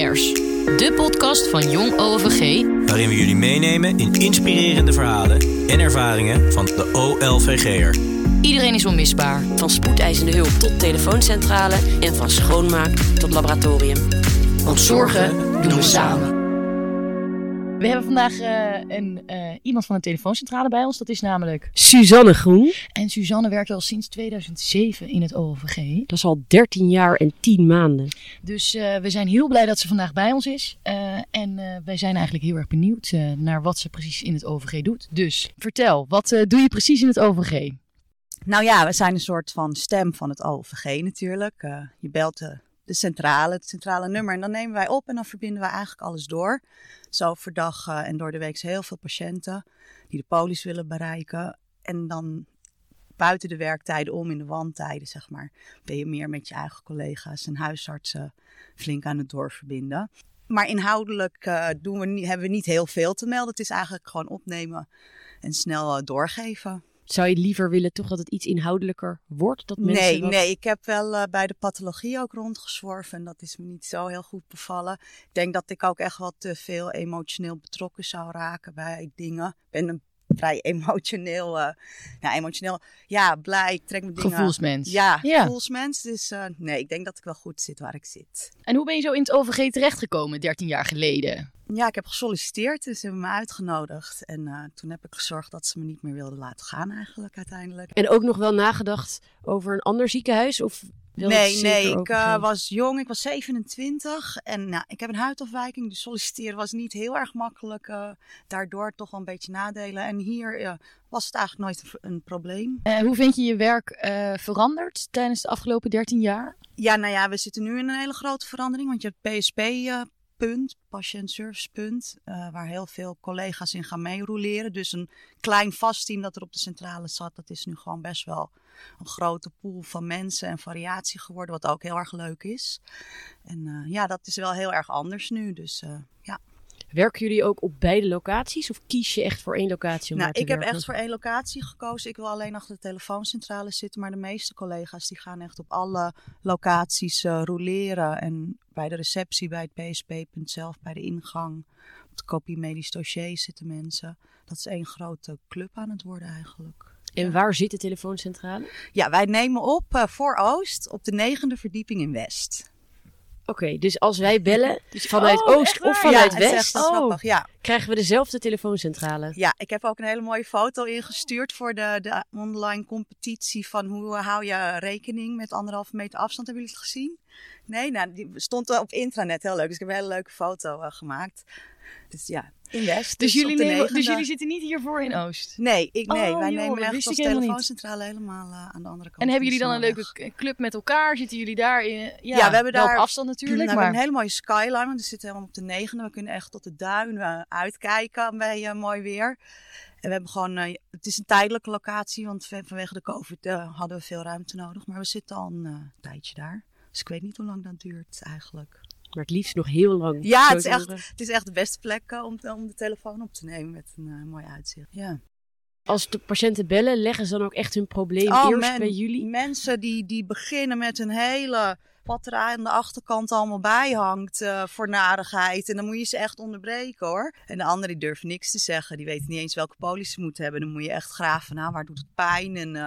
Cares? De podcast van Jong OVG. Waarin we jullie meenemen in inspirerende verhalen en ervaringen van de OLVG'er. Iedereen is onmisbaar. Van spoedeisende hulp tot telefooncentrale en van schoonmaak tot laboratorium. Want zorgen doen we samen. We hebben vandaag eh, een, eh, iemand van de telefooncentrale bij ons. Dat is namelijk. Suzanne Groen, En Suzanne werkt al sinds 2007 in het OVG. dat is al 13 jaar en 10 maanden. Dus eh, we zijn heel blij dat ze vandaag bij ons is. Eh, en eh, wij zijn eigenlijk heel erg benieuwd eh, naar wat ze precies in het OVG doet. Dus vertel, wat eh, doe je precies in het OVG? Nou ja, we zijn een soort van stem van het OVG natuurlijk. Eh, je belt de, de centrale, het centrale nummer en dan nemen wij op en dan verbinden we eigenlijk alles door. Zo overdag en door de week heel veel patiënten die de polis willen bereiken. En dan buiten de werktijden om in de wandtijden, zeg maar, ben je meer met je eigen collega's en huisartsen flink aan het doorverbinden. Maar inhoudelijk eh, doen we hebben we niet heel veel te melden. Het is eigenlijk gewoon opnemen en snel eh, doorgeven. Zou je liever willen toch dat het iets inhoudelijker wordt? Dat mensen Nee, wat- nee, ik heb wel eh, bij de pathologie ook rondgezworven en dat is me niet zo heel goed bevallen. Ik denk dat ik ook echt wat te veel emotioneel betrokken zou raken bij dingen. Ik ben een vrij emotioneel, eh, ja, emotioneel, ja, blij, ik trek mijn dingen. Gevoelsmens. Ja, Ja. gevoelsmens. Dus eh, nee, ik denk dat ik wel goed zit waar ik zit. En hoe ben je zo in het OVG terechtgekomen 13 jaar geleden? Ja, ik heb gesolliciteerd, dus ze hebben me uitgenodigd. En eh, toen heb ik gezorgd dat ze me niet meer wilden laten gaan eigenlijk uiteindelijk. En ook nog wel nagedacht over een ander ziekenhuis? Of wel Nee, zeker nee, ik eh, was jong, ik was 27 en nou, ik heb een huidafwijking, dus solliciteren was niet heel erg makkelijk. eh, daardoor toch wel een beetje nadelen. En hier eh, was het eigenlijk nooit een, een probleem. Eh, hoe vind je je werk eh, veranderd tijdens de afgelopen 13 jaar? Ja, nou ja, we zitten nu in een hele grote verandering, want je hebt PSP-punt, Punt, eh, waar heel veel collega's in gaan meeroleren. Dus een klein vast team dat er op de centrale zat, dat is nu gewoon best wel een grote pool van mensen en variatie geworden, wat ook heel erg leuk is. En eh, ja, dat is wel heel erg anders nu, dus eh, ja. Werken jullie ook op beide locaties? Of kies je echt voor één locatie om Nou, te ik heb echt voor één locatie gekozen. Ik wil alleen achter de telefooncentrale zitten. Maar de meeste collega's die gaan echt op alle locaties eh roleren. En bij de receptie, bij het PSP-punt zelf, bij de ingang. Op de kopie medisch dossier zitten mensen. Dat is één grote club aan het worden eigenlijk. En waar zit de telefooncentrale? Ja, wij nemen op eh, voor Oost op de negende verdieping in West. Oké, dus als wij bellen vanuit Oh, Oost of ja, vanuit het is West, Oh. grappig. Ja. krijgen we dezelfde telefooncentrale. Ja, ik heb ook een hele mooie foto ingestuurd voor de, de online competitie van hoe hou je rekening met anderhalve meter afstand. Hebben jullie het gezien? Nee, nou, die stond op intranet heel leuk. Dus ik heb een hele leuke foto eh, gemaakt. Dus ja, in West. Dus, jullie, de nemen, dus jullie zitten niet hiervoor in Oost? Nee, ik, nee Oh, wij joh, nemen echt als niet. telefooncentrale helemaal eh, aan de andere kant. En hebben jullie dan een leuke club met elkaar? Zitten jullie daar in? Ja, Ja, we hebben daar- op afstand natuurlijk, Nou, we maar... hebben een hele mooie skyline, want we zitten helemaal op de negende. We kunnen echt tot de duinen uitkijken bij eh, mooi weer. En we hebben gewoon, eh, het is een tijdelijke locatie, want van- vanwege de COVID eh, hadden we veel ruimte nodig. Maar we zitten al een eh, tijdje daar. Dus ik weet niet hoe lang dat duurt eigenlijk. Maar het liefst nog heel lang. Ja, het is echt, het is echt de beste plek eh, om, om de telefoon op te nemen met een eh, mooi uitzicht. Ja. Als de patiënten bellen, leggen ze dan ook echt hun probleem Oh, eerst men- bij jullie? Mensen die, die beginnen met een hele. Wat er aan de achterkant allemaal bij hangt eh, voor narigheid. En dan moet je ze echt onderbreken hoor. En de anderen die durven niks te zeggen. Die weten niet eens welke polis ze moeten hebben. Dan moet je echt graven. Nou, waar doet het pijn? En eh,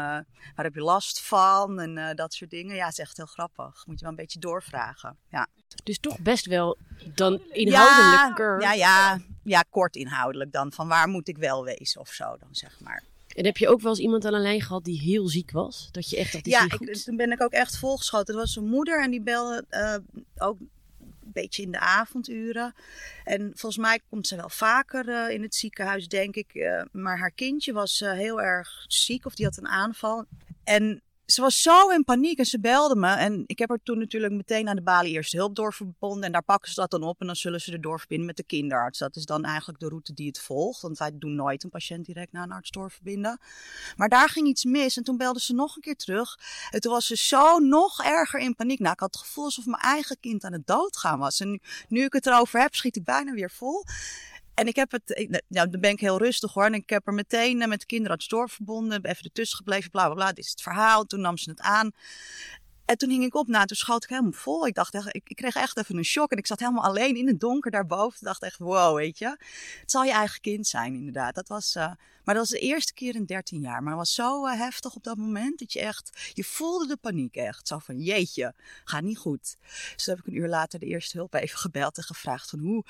waar heb je last van? En eh, dat soort dingen. Ja, het is echt heel grappig. Moet je wel een beetje doorvragen. Ja. Dus toch best wel dan inhoudelijker. Ja, ja, ja, ja, kort inhoudelijk dan. Van waar moet ik wel wezen of zo dan, zeg maar. En heb je ook wel eens iemand aan de lijn gehad die heel ziek was? Dat je echt dacht, Ja, ik, toen ben ik ook echt volgeschoten. Er was een moeder en die belde eh, ook een beetje in de avonduren. En volgens mij komt ze wel vaker eh, in het ziekenhuis, denk ik. Eh, maar haar kindje was heel erg ziek of die had een aanval. En ze was zo in paniek en ze belde me. En ik heb haar toen natuurlijk meteen naar de balie eerste hulp doorverbonden. En daar pakken ze dat dan op en dan zullen ze er doorverbinden met de kinderarts. Dat is dan eigenlijk de route die het volgt. Want wij doen nooit een patiënt direct naar een arts doorverbinden. Maar daar ging iets mis en toen belde ze nog een keer terug. En toen was ze zo nog erger in paniek. Nou, ik had het gevoel alsof mijn eigen kind aan het doodgaan was. En nu, nu ik het erover heb, schiet ik bijna weer vol. En ik heb het, nou, dan ben ik heel rustig hoor. En ik heb er meteen eh, met de kinderarts doorverbonden. Even ertussen gebleven, bla bla bla. Dit is het verhaal. Toen nam ze het aan. En toen hing ik op, nou, toen schoot ik helemaal vol. Ik dacht echt, ik, ik kreeg echt even een shock. En ik zat helemaal alleen in het donker daarboven. Ik dacht echt, wow, weet je. Het zal je eigen kind zijn, inderdaad. Dat was, uh, maar dat was de eerste keer in 13 jaar. Maar het was zo uh, heftig op dat moment. Dat je echt, je voelde de paniek echt. Zo van, jeetje, gaat niet goed. Dus toen heb ik een uur later de eerste hulp even gebeld en gevraagd van hoe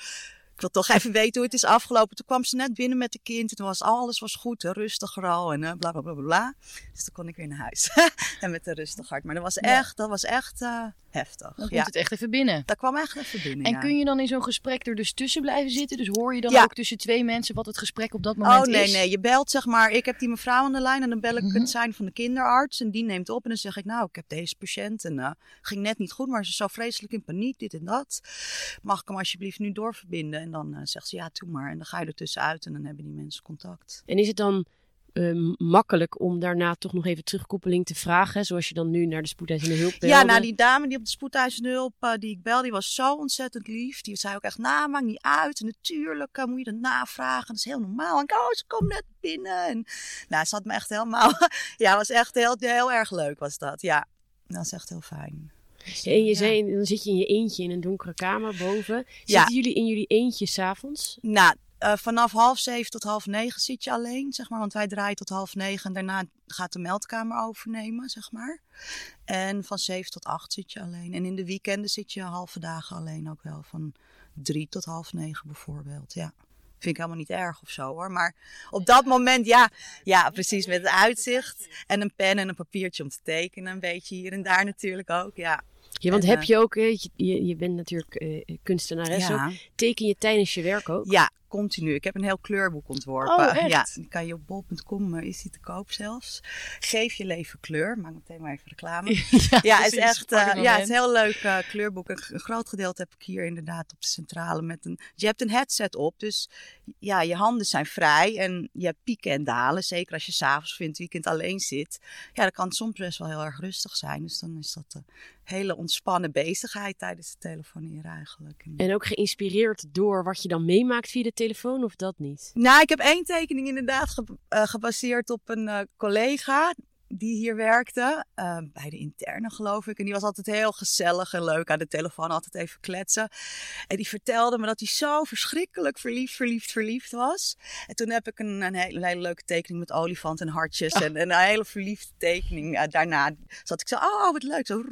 wil toch even weten hoe het is afgelopen. Toen kwam ze net binnen met de kind. En toen was alles was goed, rustig al en uh, bla, bla bla bla Dus toen kon ik weer naar huis. en met een rustig hart. Maar dat was echt, dat was echt uh, heftig. Dan komt het echt even binnen. Dat kwam echt even binnen, En ja. kun je dan in zo'n gesprek er dus tussen blijven zitten? Dus hoor je dan ook tussen twee mensen wat het gesprek op dat moment is? Oh nee, is? nee. Je belt zeg maar, ik heb die mevrouw aan de lijn en dan bel ik mm -hmm. het zijn van de kinderarts. En die neemt op en dan zeg ik, nou, ik heb deze patiënt en uh, ging net niet goed, maar ze is zo vreselijk in paniek, dit en dat. Mag ik hem alsjeblieft nu doorverbinden? En dan uh, zegt ze, ja, doe maar. En dan ga je er tussenuit en dan hebben die mensen contact. En is het dan uh, makkelijk om daarna toch nog even terugkoppeling te vragen, zoals je dan nu naar de spoedeisende hulp belde? Ja, nou die dame die op de spoedeisende hulp uh, die ik belde, die was zo ontzettend lief. Die zei ook echt, nou maakt niet uit. Natuurlijk uh, moet je dat navragen, dat is heel normaal. En ik, oh, ze komt net binnen. En nou, ze had me echt helemaal, ja, was echt heel, heel erg leuk was dat. Ja, dat is echt heel fijn. Dus, en je ja. zei, dan zit je in je eentje in een donkere kamer boven. Zitten ja. jullie in jullie eentje s'avonds? Nou, uh, vanaf half zeven tot half negen zit je alleen, zeg maar. Want wij draaien tot half negen en daarna gaat de meldkamer overnemen, zeg maar. En van zeven tot acht zit je alleen. En in de weekenden zit je halve dagen alleen ook wel. Van drie tot half negen bijvoorbeeld, ja. Vind ik helemaal niet erg of zo hoor. Maar op dat moment, ja, ja, precies met het uitzicht. En een pen en een papiertje om te tekenen. Een beetje hier en daar natuurlijk ook, ja. Ja, want en, heb je ook, je, je bent natuurlijk uh, kunstenares ja. ook. Teken je tijdens je werk ook? Ja, continu. Ik heb een heel kleurboek ontworpen. Oh, echt? Ja, die kan je op bol.com, uh, is die te koop zelfs. Geef je leven kleur. Maak meteen maar even reclame. ja, ja het is echt uh, ja, het is een heel leuk uh, kleurboek. Een, een, groot gedeelte heb ik hier inderdaad op de centrale. Met een, je hebt een headset op, dus ja, je handen zijn vrij. En je hebt pieken en dalen. Zeker als je s'avonds of in het weekend alleen zit. Ja, dan kan soms best wel heel erg rustig zijn. Dus dan is dat hele ontspannen bezigheid tijdens het telefoneren eigenlijk. En ook geïnspireerd door wat je dan meemaakt via de telefoon of dat niet? Nou, ik heb één tekening inderdaad ge uh, gebaseerd op een uh, collega die hier werkte, uh, bij de interne geloof ik. En die was altijd heel gezellig en leuk aan de telefoon, altijd even kletsen. En die vertelde me dat hij zo verschrikkelijk verliefd, verliefd, verliefd was. En toen heb ik een, een, hele, leuke tekening met olifant en hartjes oh. en, en, een hele verliefde tekening. Uh, daarna zat ik zo, oh wat leuk. Zo,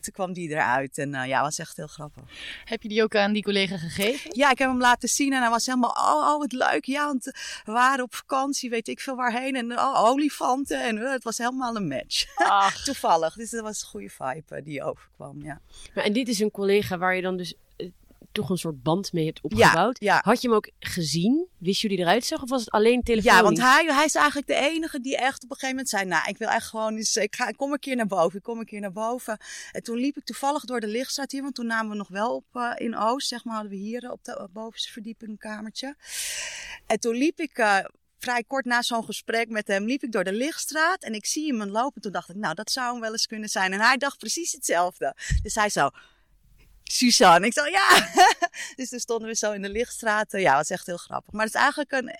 toen kwam die eruit en uh, ja, was echt heel grappig. Heb je die ook aan die collega gegeven? Ja, ik heb hem laten zien en hij was helemaal, oh, oh wat leuk. Ja, want we waren op vakantie, weet ik veel waarheen. En oh, olifanten en het was helemaal een match. Ach. Toevallig. Dus dat was een goede vibe uh, die overkwam, ja. Maar en dit is een collega waar je dan dus uh, toch een soort band mee hebt opgebouwd. Ja, ja. Had je hem ook gezien? Wist die eruit zag? Of was het alleen telefoon? Ja, want hij, hij is eigenlijk de enige die echt op een gegeven moment zei... Nou, ik wil echt gewoon eens... Ik, ga, ik kom een keer naar boven. Ik kom een keer naar boven. En toen liep ik toevallig door de lichtstraat hier. Want toen namen we nog wel op uh, in Oost. Zeg maar hadden we hier op de bovenste verdieping een kamertje. En toen liep ik uh, vrij kort na zo'n gesprek met hem liep ik door de lichtstraat en ik zie hem lopen. Toen dacht ik, nou, dat zou hem wel eens kunnen zijn. En hij dacht precies hetzelfde. Dus hij zo, Suzanne. Ik zo, ja. dus toen stonden we zo in de lichtstraat. Ja, dat was echt heel grappig. Maar het is eigenlijk een,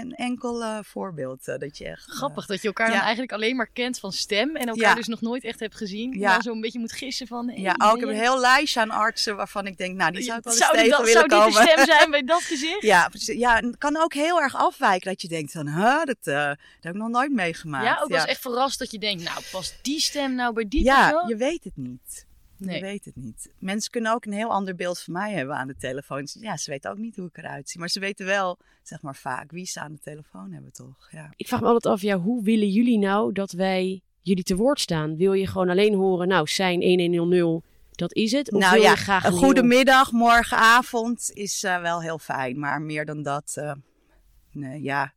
een enkel uh, voorbeeld uh, dat je echt... Grappig, uh, dat je elkaar ja. dan eigenlijk alleen maar kent van stem. En elkaar ja. dus nog nooit echt hebt gezien. Ja. En dan zo een beetje moet gissen van... Hey, ja, ook ik heb een heel lijstje aan artsen waarvan ik denk, nou, die zou ik wel eens zou tegen dat, willen zou komen. Zou dit de stem zijn bij dat gezicht? ja, precies. Ja, het kan ook heel erg afwijken dat je denkt van, huh, dat, dat heb ik nog nooit meegemaakt. Ja, ook eens echt verrast dat je denkt, nou, past die stem nou bij die Ja, persoon? je weet het niet. Nee. Je weet het niet. Mensen kunnen ook een heel ander beeld van mij hebben aan de telefoon. Ja, ze weten ook niet hoe ik eruit zie. Maar ze weten wel, zeg maar vaak, wie ze aan de telefoon hebben, toch? Ja. Ik vraag me altijd af, ja, hoe willen jullie nou dat wij jullie te woord staan? Wil je gewoon alleen horen, nou, zijn 1100, dat is het? Of nou wil ja, je graag een goedemiddag, morgenavond is uh, wel heel fijn. Maar meer dan dat, uh, nee, ja...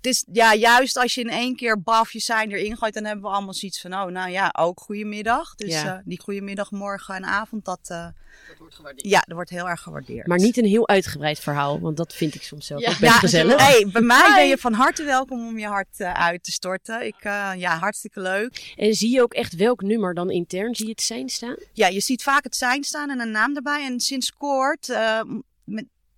Het is ja, juist als je in één keer baf je zijn erin gooit, dan hebben we allemaal zoiets van, oh, nou ja, ook goedemiddag. Dus ja. uh, die goedemiddag, morgen en avond, dat, uh, dat wordt gewaardeerd. Ja, dat wordt heel erg gewaardeerd. Maar niet een heel uitgebreid verhaal, want dat vind ik soms zelf ja. ook best ja, gezellig. Hey, bij mij ben je van harte welkom om je hart uh, uit te storten. Ik, ja, hartstikke leuk. En zie je ook echt welk nummer dan intern? Zie je het zijn staan? Ja, je ziet vaak het zijn staan en een naam erbij. En sinds kort,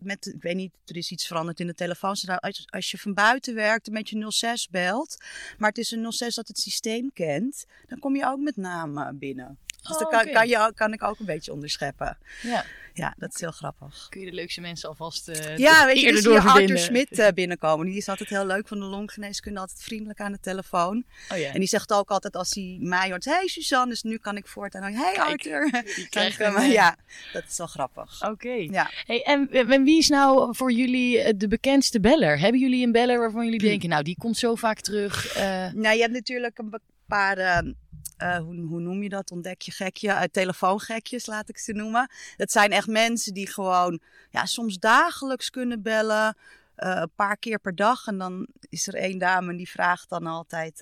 met, ik weet niet, er is iets veranderd in de telefoon. Als, als je van buiten werkt en met je 06 belt, maar het is een 06 dat het systeem kent, dan kom je ook met naam binnen. Dus Oh, dat kan, oké. kan, je, kan ik ook een beetje onderscheppen. Ja. Ja, dat is heel grappig. Kun je de leukste mensen alvast eh Ja, weet je, dus hier Arthur. Smit eh, binnenkomen. Die is altijd heel leuk van de longgeneeskunde, altijd vriendelijk aan de telefoon. Oh. En die zegt ook altijd als hij mij hoort, hey Suzanne, dus nu kan ik voortaan, hey Arthur. Kan- een, eh, ja, dat is wel grappig. Oké. Ja. Hey, en, en wie is nou voor jullie de bekendste beller? Hebben jullie een beller waarvan jullie denken, nou die komt zo vaak terug? eh, Nou, je hebt natuurlijk een paar, eh, eh, hoe, hoe noem je dat? Ontdek je gekje, uh, telefoongekjes laat ik ze noemen. Dat zijn echt mensen die gewoon ja, soms dagelijks kunnen bellen. eh, een paar keer per dag. En dan is er één dame die vraagt dan altijd.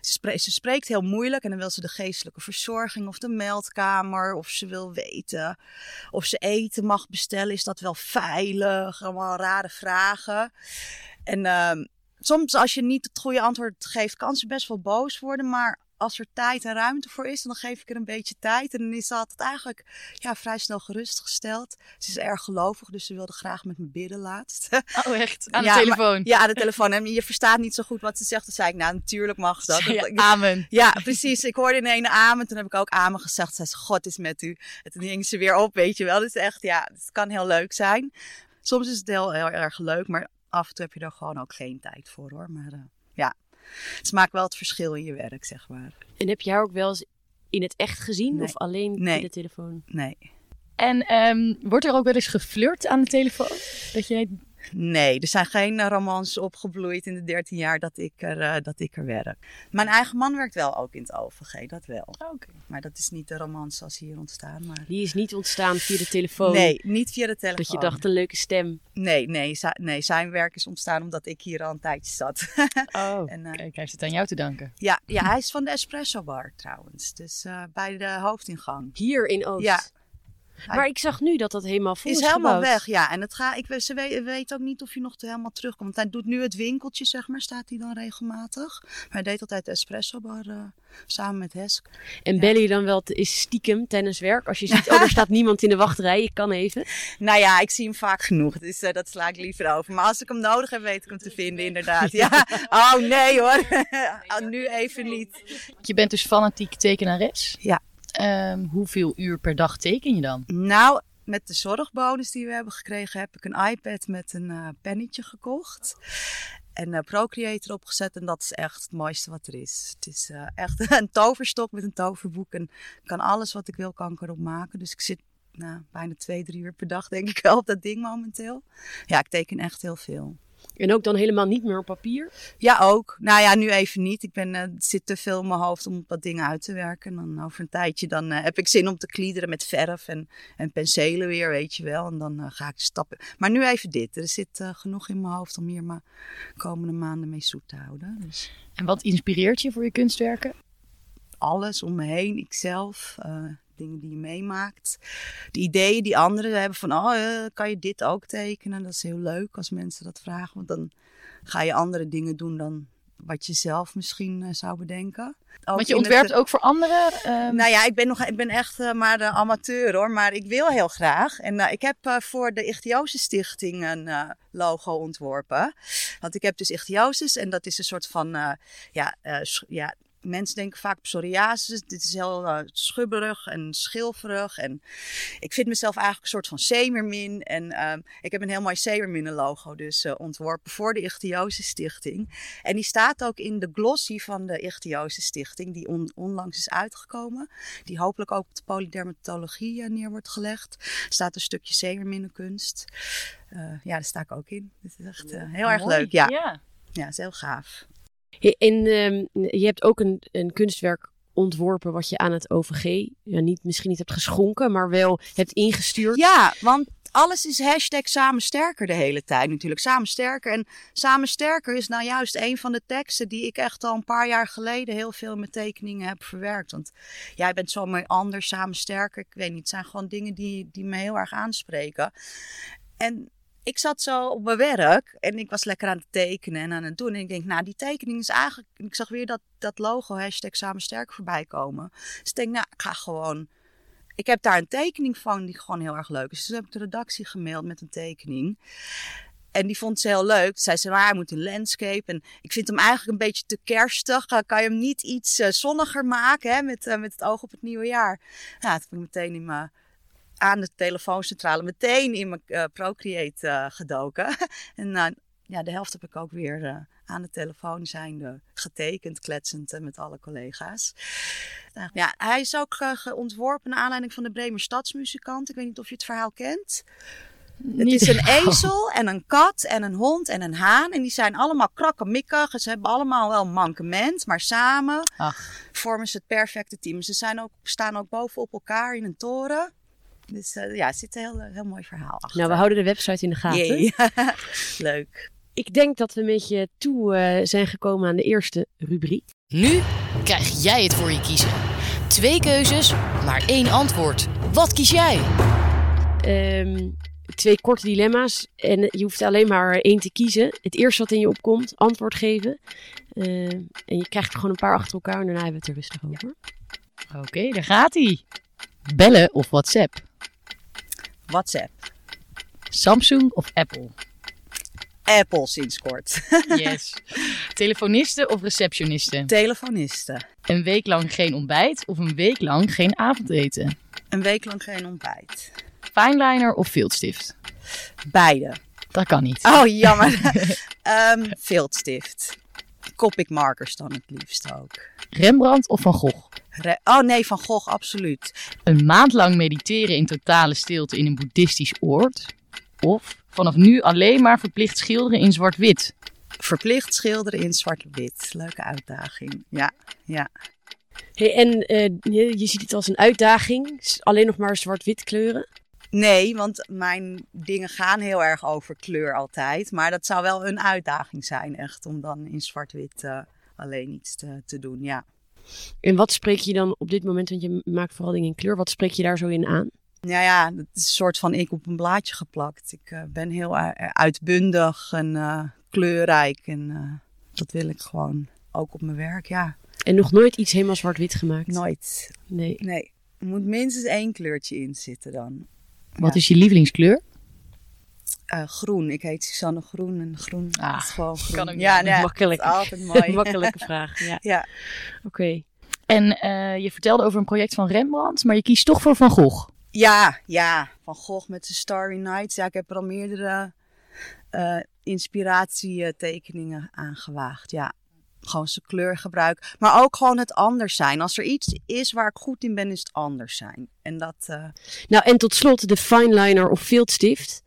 ze spreekt heel moeilijk en dan wil ze de geestelijke verzorging of de meldkamer. Of ze wil weten of ze eten mag bestellen. Is dat wel veilig? Allemaal rare vragen. En ehm, soms als je niet het goede antwoord geeft, kan ze best wel boos worden. Maar als er tijd en ruimte voor is, dan geef ik er een beetje tijd. En dan is ze altijd eigenlijk ja, vrij snel gerustgesteld. Ze is erg gelovig, dus ze wilde graag met me bidden laatst. Oh echt? Aan Ja, de telefoon? ja, aan de telefoon. En je verstaat niet zo goed wat ze zegt. Dan zei ik, nou natuurlijk mag dat. Ja, amen. Ja, precies. Ik hoorde in een amen. Toen heb ik ook amen gezegd. Zei ze, God is met u. En toen hing ze weer op, weet je wel. Dus echt, ja, het kan heel leuk zijn. Soms is het heel, heel erg leuk, maar af en toe heb je er gewoon ook geen tijd voor hoor. Maar eh, ja, het maakt wel het verschil in je werk, zeg maar. En heb je haar ook wel eens in het echt gezien Nee. of alleen Nee. via de telefoon? Nee. En ehm, wordt er ook wel eens geflirt aan de telefoon? Dat jij... Nee, er zijn geen eh, romans opgebloeid in de 13 jaar dat ik, er, eh, dat ik er werk. Mijn eigen man werkt wel ook in het OVG, dat wel. Oké. Maar dat is niet de romans zoals hier ontstaan. Maar... Die is niet ontstaan via de telefoon. Nee, niet via de telefoon. Dat je dacht, een leuke stem. Nee, nee, nee, zijn werk is ontstaan omdat ik hier al een tijdje zat. Oh, En, eh, kijk, hij heeft het aan jou te danken. ja, ja, hij is van de Espresso Bar trouwens. Dus eh, bij de hoofdingang. Hier in Oost. Ja. Maar ik zag nu dat dat helemaal vol is, is helemaal gebouwd. weg, ja. En het ga, ik, ze weet, weet ook niet of hij nog te helemaal terugkomt. Want hij doet nu het winkeltje, zeg maar, staat hij dan regelmatig. Maar hij deed altijd de Espresso Bar eh, samen met Hesk. En bellen je dan wel is stiekem tijdens werk? Als je ziet, oh, er staat niemand in de wachtrij, ik kan even. Nou ja, ik zie hem vaak genoeg. Dus eh, dat sla ik liever over. Maar als ik hem nodig heb, weet ik hem te vinden, inderdaad. Ja. Oh nee hoor. Oh, nu even niet. Je bent dus fanatiek tekenares. Ja. Ehm, hoeveel uur per dag teken je dan? Nou, met de zorgbonus die we hebben gekregen, heb ik een iPad met een eh, pennetje gekocht. En eh, Procreate erop gezet. En dat is echt het mooiste wat er is. Het is eh, echt een toverstok met een toverboek. En kan alles wat ik wil, kan ik erop maken. Dus ik zit nou, bijna twee, drie uur per dag, denk ik wel, op dat ding momenteel. Ja, ik teken echt heel veel. En ook dan helemaal niet meer op papier. Ja, ook. Nou ja, nu even niet. Ik ben, eh, het zit te veel in mijn hoofd om wat dingen uit te werken. En dan over een tijdje dan, eh, heb ik zin om te kliederen met verf en, en penselen weer, weet je wel. En dan eh, ga ik stappen. Maar nu even dit. Er zit genoeg in mijn hoofd om hier maar komende maanden mee zoet te houden. Dus En wat inspireert je voor je kunstwerken? alles om me heen, ikzelf, eh, dingen die je meemaakt. De ideeën die anderen hebben van, oh, eh, kan je dit ook tekenen? Dat is heel leuk als mensen dat vragen, want dan ga je andere dingen doen dan wat je zelf misschien eh, zou bedenken. Ook Want je het- ontwerpt ook voor anderen. ehm, Nou ja, ik ben, nog, ik ben echt eh, maar de amateur hoor, maar ik wil heel graag. En eh, ik heb eh, voor de Ichthyosis Stichting een eh, logo ontworpen. Want ik heb dus ichthyosis en dat is een soort van, eh, ja, eh, ja, mensen denken vaak psoriasis. Dit is heel eh, schubberig en schilferig. En ik vind mezelf eigenlijk een soort van zeemermin. En ehm, ik heb een heel mooi zeemerminnen logo dus eh, ontworpen voor de Ichthyosis Stichting. En die staat ook in de glossy van de Ichthyosis Stichting, die on- onlangs is uitgekomen. Die hopelijk ook op de polydermatologie eh, neer wordt gelegd. Er staat een stukje zeemerminnenkunst. Ja, daar sta ik ook in. Het is echt heel erg mooi. leuk. Ja. ja. ja, is heel gaaf. En ehm, je hebt ook een, een kunstwerk ontworpen wat je aan het OVG ja, niet, misschien niet hebt geschonken, maar wel hebt ingestuurd. Ja, want alles is hashtag samen sterker de hele tijd natuurlijk. Samen sterker. En samen sterker is nou juist een van de teksten die ik echt al een paar jaar geleden heel veel mijn tekeningen heb verwerkt. Want jij bent zo mooi anders, samen sterker. Ik weet niet, het zijn gewoon dingen die, die me heel erg aanspreken. En ik zat zo op mijn werk en ik was lekker aan het tekenen en aan het doen. En ik denk, nou, die tekening is eigenlijk... Ik zag weer dat, dat logo, hashtag samen sterker, voorbij komen. Dus ik denk, nou, ik ga gewoon ik heb daar een tekening van die gewoon heel erg leuk is. Dus toen heb ik de redactie gemaild met een tekening. En die vond ze heel leuk. Zij zei, maar hij moet een landscape. En ik vind hem eigenlijk een beetje te kerstig. Kan je hem niet iets uh, zonniger maken hè, met, uh, met het oog op het nieuwe jaar? Nou, toen heb ik meteen in mijn, aan de telefooncentrale meteen in mijn Procreate gedoken. en ja, de helft heb ik ook weer aan de telefoon zijnde getekend, kletsend met alle collega's. Nou, ja, hij is ook ontworpen naar aanleiding van de Bremer Stadsmuzikant. Ik weet niet of je het verhaal kent. Het is een ezel en een kat en een hond en een haan. En die zijn allemaal krakkemikkig. Ze hebben allemaal wel een mankement. Maar samen Ach. vormen ze het perfecte team. Ze zijn ook, staan ook bovenop elkaar in een toren. Dus uh, ja, er zit een heel, heel mooi verhaal achter. Nou, we houden de website in de gaten. Yeah. Leuk. Ik denk dat we een beetje toe uh, zijn gekomen aan de eerste rubriek. Nu krijg jij het voor je kiezen. Twee keuzes, maar één antwoord. Wat kies jij? Um, twee korte dilemma's. En je hoeft alleen maar één te kiezen. Het eerste wat in je opkomt, antwoord geven. Uh, en je krijgt er gewoon een paar achter elkaar en daarna hebben we het er rustig over. Oké, okay, daar gaat hij. Bellen of WhatsApp? WhatsApp. Samsung of Apple? Apple sinds kort. yes. Telefonisten of receptionisten? Telefonisten. Een week lang geen ontbijt of een week lang geen avondeten? Een week lang geen ontbijt. Fineliner of viltstift? Beide. Dat kan niet. Oh, jammer. um, viltstift. Copic markers dan het liefst ook. Rembrandt of Van Gogh? Re oh nee, Van Gogh, absoluut. Een maand lang mediteren in totale stilte in een boeddhistisch oord? Of vanaf nu alleen maar verplicht schilderen in zwart-wit? Verplicht schilderen in zwart-wit. Leuke uitdaging. Ja, ja. Hey, en uh, je ziet het als een uitdaging, alleen nog maar zwart-wit kleuren? Nee, want mijn dingen gaan heel erg over kleur altijd. Maar dat zou wel een uitdaging zijn, echt, om dan in zwart-wit uh, alleen iets te, te, doen, ja. En wat spreek je dan op dit moment, want je maakt vooral dingen in kleur, wat spreek je daar zo in aan? Nou ja, het is een soort van ik op een blaadje geplakt. Ik uh, ben heel uitbundig en uh, kleurrijk en dat wil ik gewoon ook op mijn werk, ja. En nog nooit iets helemaal zwart-wit gemaakt? Nooit. Nee. Nee. Er moet minstens één kleurtje in zitten dan. Wat is je lievelingskleur? Uh, groen. Ik heet Susanne Groen en groen ah, is gewoon groen. Kan ook ja, makkelijk. altijd mooi. Makkelijke vraag. Ja. ja. Oké. Okay. En uh, je vertelde over een project van Rembrandt, maar je kiest toch voor Van Gogh. Ja, ja. Van Gogh met de Starry Nights. Ja, ik heb er al meerdere uh, inspiratietekeningen aangewaagd. Ja, gewoon zijn kleurgebruik. Maar ook gewoon het anders zijn. Als er iets is waar ik goed in ben, is het anders zijn. En dat. Uh... Nou, en tot slot de fineliner of viltstift.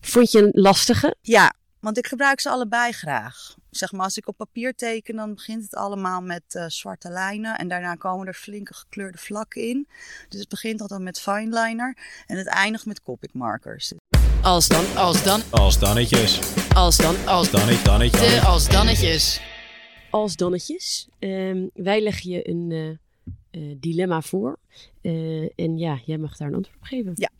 Vond je een lastige? Ja, want ik gebruik ze allebei graag. Zeg maar, als ik op papier teken, dan begint het allemaal met uh, zwarte lijnen. En daarna komen er flinke gekleurde vlakken in. Dus het begint altijd met fineliner. En het eindigt met Copic markers. Als dan, als dan. Als dannetjes. Als dan, als dannetje, dannetje. De als dannetjes als dannetjes. Um, wij leggen je een uh, uh, dilemma voor. Uh, en ja, jij mag daar een antwoord op geven. Ja.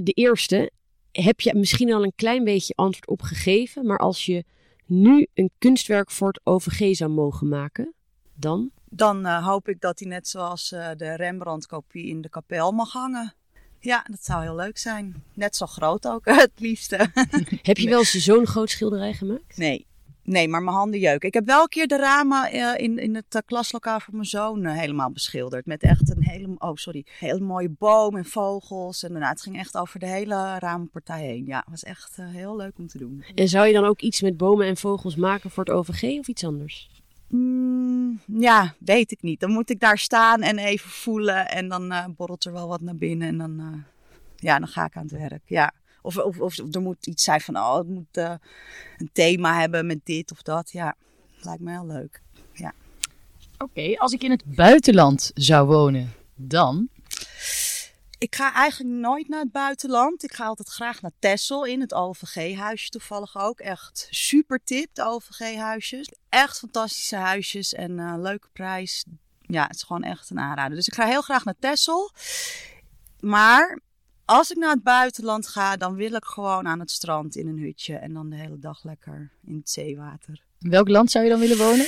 de eerste, heb je misschien al een klein beetje antwoord op gegeven. Maar als je nu een kunstwerk voor het OVG zou mogen maken, dan? Dan hoop ik dat hij net zoals de Rembrandt-kopie in de kapel mag hangen. Ja, dat zou heel leuk zijn. Net zo groot ook, het liefste. Heb je wel eens zo'n groot schilderij gemaakt? Nee, Nee, maar mijn handen jeuken. Ik heb wel een keer de ramen uh, in, in het uh, klaslokaal van mijn zoon uh, helemaal beschilderd. Met echt een hele, oh sorry, hele mooie boom en vogels. En daarna, het ging echt over de hele ramenpartij heen. Ja, het was echt heel leuk om te doen. En zou je dan ook iets met bomen en vogels maken voor het OVG of iets anders? Mm, ja, weet ik niet. Dan moet ik daar staan en even voelen. En dan borrelt er wel wat naar binnen. En dan, ja, dan ga ik aan het werk. Ja. Of, of, of er moet iets zijn van, oh, het moet uh, een thema hebben met dit of dat. Ja, lijkt me heel leuk. Ja. Oké, okay, als ik in het buitenland zou wonen, dan? Ik ga eigenlijk nooit naar het buitenland. Ik ga altijd graag naar Texel in het OVG-huisje toevallig ook. Echt super tip, de OVG-huisjes. Echt fantastische huisjes en uh, leuke prijs. Ja, het is gewoon echt een aanrader. Dus ik ga heel graag naar Texel. Maar als ik naar het buitenland ga, dan wil ik gewoon aan het strand in een hutje. En dan de hele dag lekker in het zeewater. welk land zou je dan willen wonen?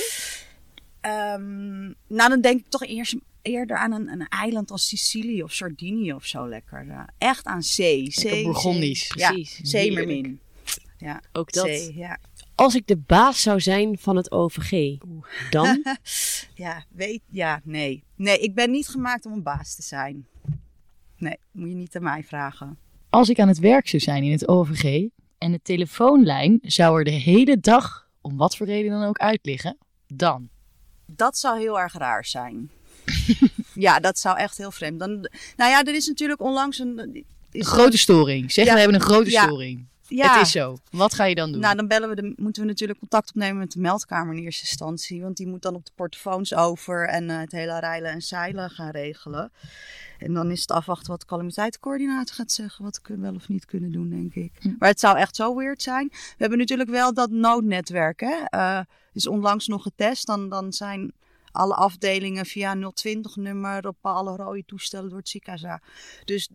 Um, nou, dan denk ik toch eerst eerder aan een, een eiland als Sicilië of Sardinië of zo lekker. eh, echt aan zee. zee Bourgondisch. zee. Ja, Precies. zeemermin. Ja, Ook dat. zee, ja. Als ik de baas zou zijn van het OVG, dan? Ja, weet, ja, nee. Nee, ik ben niet gemaakt om een baas te zijn. Nee, moet je niet aan mij vragen. Als ik aan het werk zou zijn in het OVG en de telefoonlijn zou er de hele dag, om wat voor reden dan ook, uit liggen, dan. Dat zou heel erg raar zijn. ja, dat zou echt heel vreemd. Dan, nou ja, er is natuurlijk onlangs een... Is Een grote storing. Zeg, Ja. we hebben een grote Ja. storing. Ja, Het is zo. Wat ga je dan doen? Nou, dan bellen we de, moeten we natuurlijk contact opnemen met de meldkamer in eerste instantie. Want die moet dan op de portofoons over en eh, het hele rijlen en zeilen gaan regelen. En dan is het afwachten wat de calamiteitencoördinator gaat zeggen. Wat we wel of niet kunnen doen, denk ik. Hm. Maar het zou echt zo weird zijn. We hebben natuurlijk wel dat noodnetwerk. Hè? Eh, is onlangs nog getest. Dan, dan zijn alle afdelingen via 020-nummer op alle rode toestellen door het ziekenhuis. Dus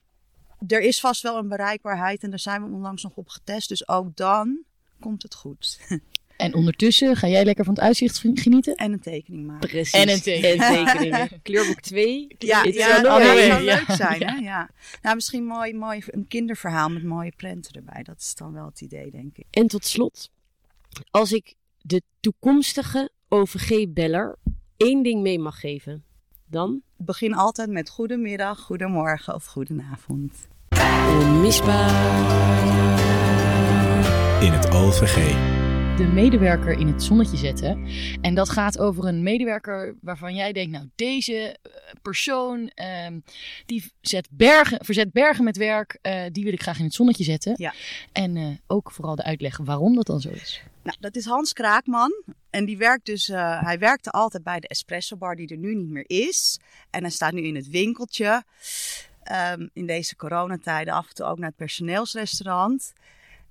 er is vast wel een bereikbaarheid en daar zijn we onlangs nog op getest. Dus ook dan komt het goed. En ondertussen ga jij lekker van het uitzicht genieten? En een tekening maken. Precies. En een teken- En tekeningen. Kleurboek 2. Ja, ja, ja, dat zou Ja. leuk zijn. Hè? Ja. Nou, misschien mooi, mooi een kinderverhaal met mooie prenten erbij. Dat is dan wel het idee, denk ik. En tot slot, als ik de toekomstige OVG-beller één ding mee mag geven, dan Begin altijd met goedemiddag, goedemorgen of goedenavond. onmisbaar. In het OVG. De medewerker in het zonnetje zetten. En dat gaat over een medewerker waarvan jij denkt, nou deze eh, persoon ehm, die zet bergen, verzet bergen met werk, eh, die wil ik graag in het zonnetje zetten. Ja. En eh, ook vooral de uitleg waarom dat dan zo is. Nou, dat is Hans Kraakman. En die werkt dus, hij werkte altijd bij de espresso bar die er nu niet meer is. En hij staat nu in het winkeltje. Ehm, in deze coronatijden af en toe ook naar het personeelsrestaurant.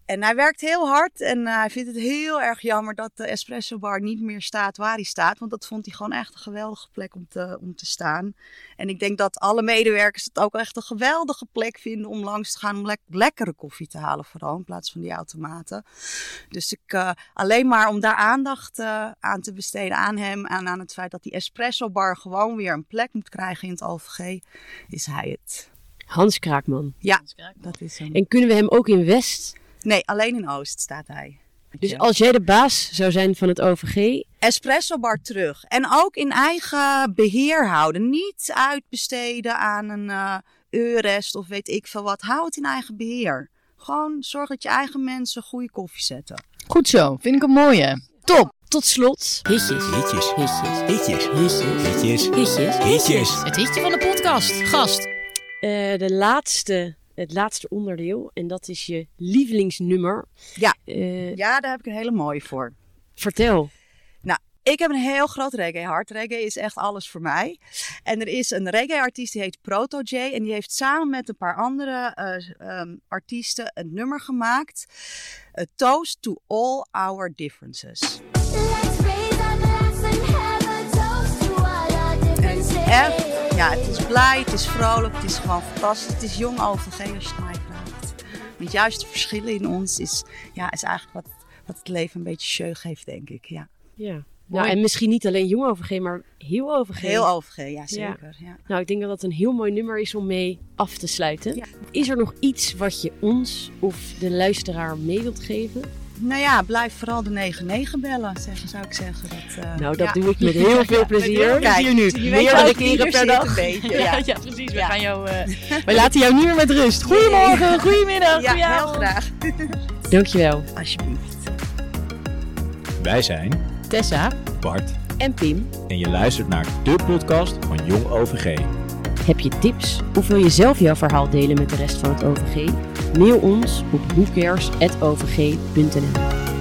En hij werkt heel hard en eh, hij vindt het heel erg jammer dat de espresso bar niet meer staat waar hij staat. Want dat vond hij gewoon echt een geweldige plek om te, om te staan. En ik denk dat alle medewerkers het ook echt een geweldige plek vinden om langs te gaan om lek- lekkere koffie te halen vooral in plaats van die automaten. Dus ik, eh, alleen maar om daar aandacht eh, aan te besteden aan hem en aan het feit dat die espresso bar gewoon weer een plek moet krijgen in het OVG, is hij het. Hans Kraakman. Ja, dat is hem. En kunnen we hem ook in West? Nee, alleen in Oost staat hij. Dus als jij de baas zou zijn van het OVG. Espresso bar terug. En ook in eigen beheer houden. Niet uitbesteden aan een uh, Eurest of weet ik veel wat. Hou het in eigen beheer. Gewoon zorg dat je eigen mensen goede koffie zetten. Goed zo. Vind ik een mooie. Top. Tot slot. Hitjes. Hitjes. Hitjes. Hitjes. Hitjes. Hitjes. Hitjes. Het hitje van de podcast. Gast. Eh, de laatste het laatste onderdeel, en dat is je lievelingsnummer. Ja. Eh, Ja, daar heb ik een hele mooie voor. vertel. Ik heb een heel groot reggae hart. Reggae is echt alles voor mij. En er is een reggae-artiest die heet Proto J. En die heeft samen met een paar andere eh, ehm, artiesten een nummer gemaakt. A Toast to All Our Differences. Let's raise our glass and have a toast to all our differences. Ja, het is blij, het is vrolijk, het is gewoon fantastisch. Het is jong OVG als je het mij vraagt. Want juist de verschillen in ons is, ja, is eigenlijk wat, wat het leven een beetje show geeft, denk ik. Ja. Ja. Nou, en misschien niet alleen jong OVG, maar heel OVG. Heel OVG, ja zeker. Ja. Nou, ik denk dat dat een heel mooi nummer is om mee af te sluiten. Ja. Is er nog iets wat je ons of de luisteraar mee wilt geven? Nou ja, blijf vooral de 99 bellen, zeg, zou ik zeggen. Dat, eh, Nou, dat ja. doe ik met heel veel plezier. Kijk, Hier nu. Meerdere keren ieder per dag. Een beetje, Ja, ja. ja, precies. We Ja. gaan jou, eh, wij laten jou niet meer met rust. Goedemorgen, goedemiddag, Ja, heel graag. Dankjewel. Alsjeblieft. Wij zijn Tessa, Bart En Pim, en je luistert naar de podcast van Jong OVG. heb je tips of wil je zelf jouw verhaal delen met de rest van het OVG? Mail ons op boekers.ovg.nl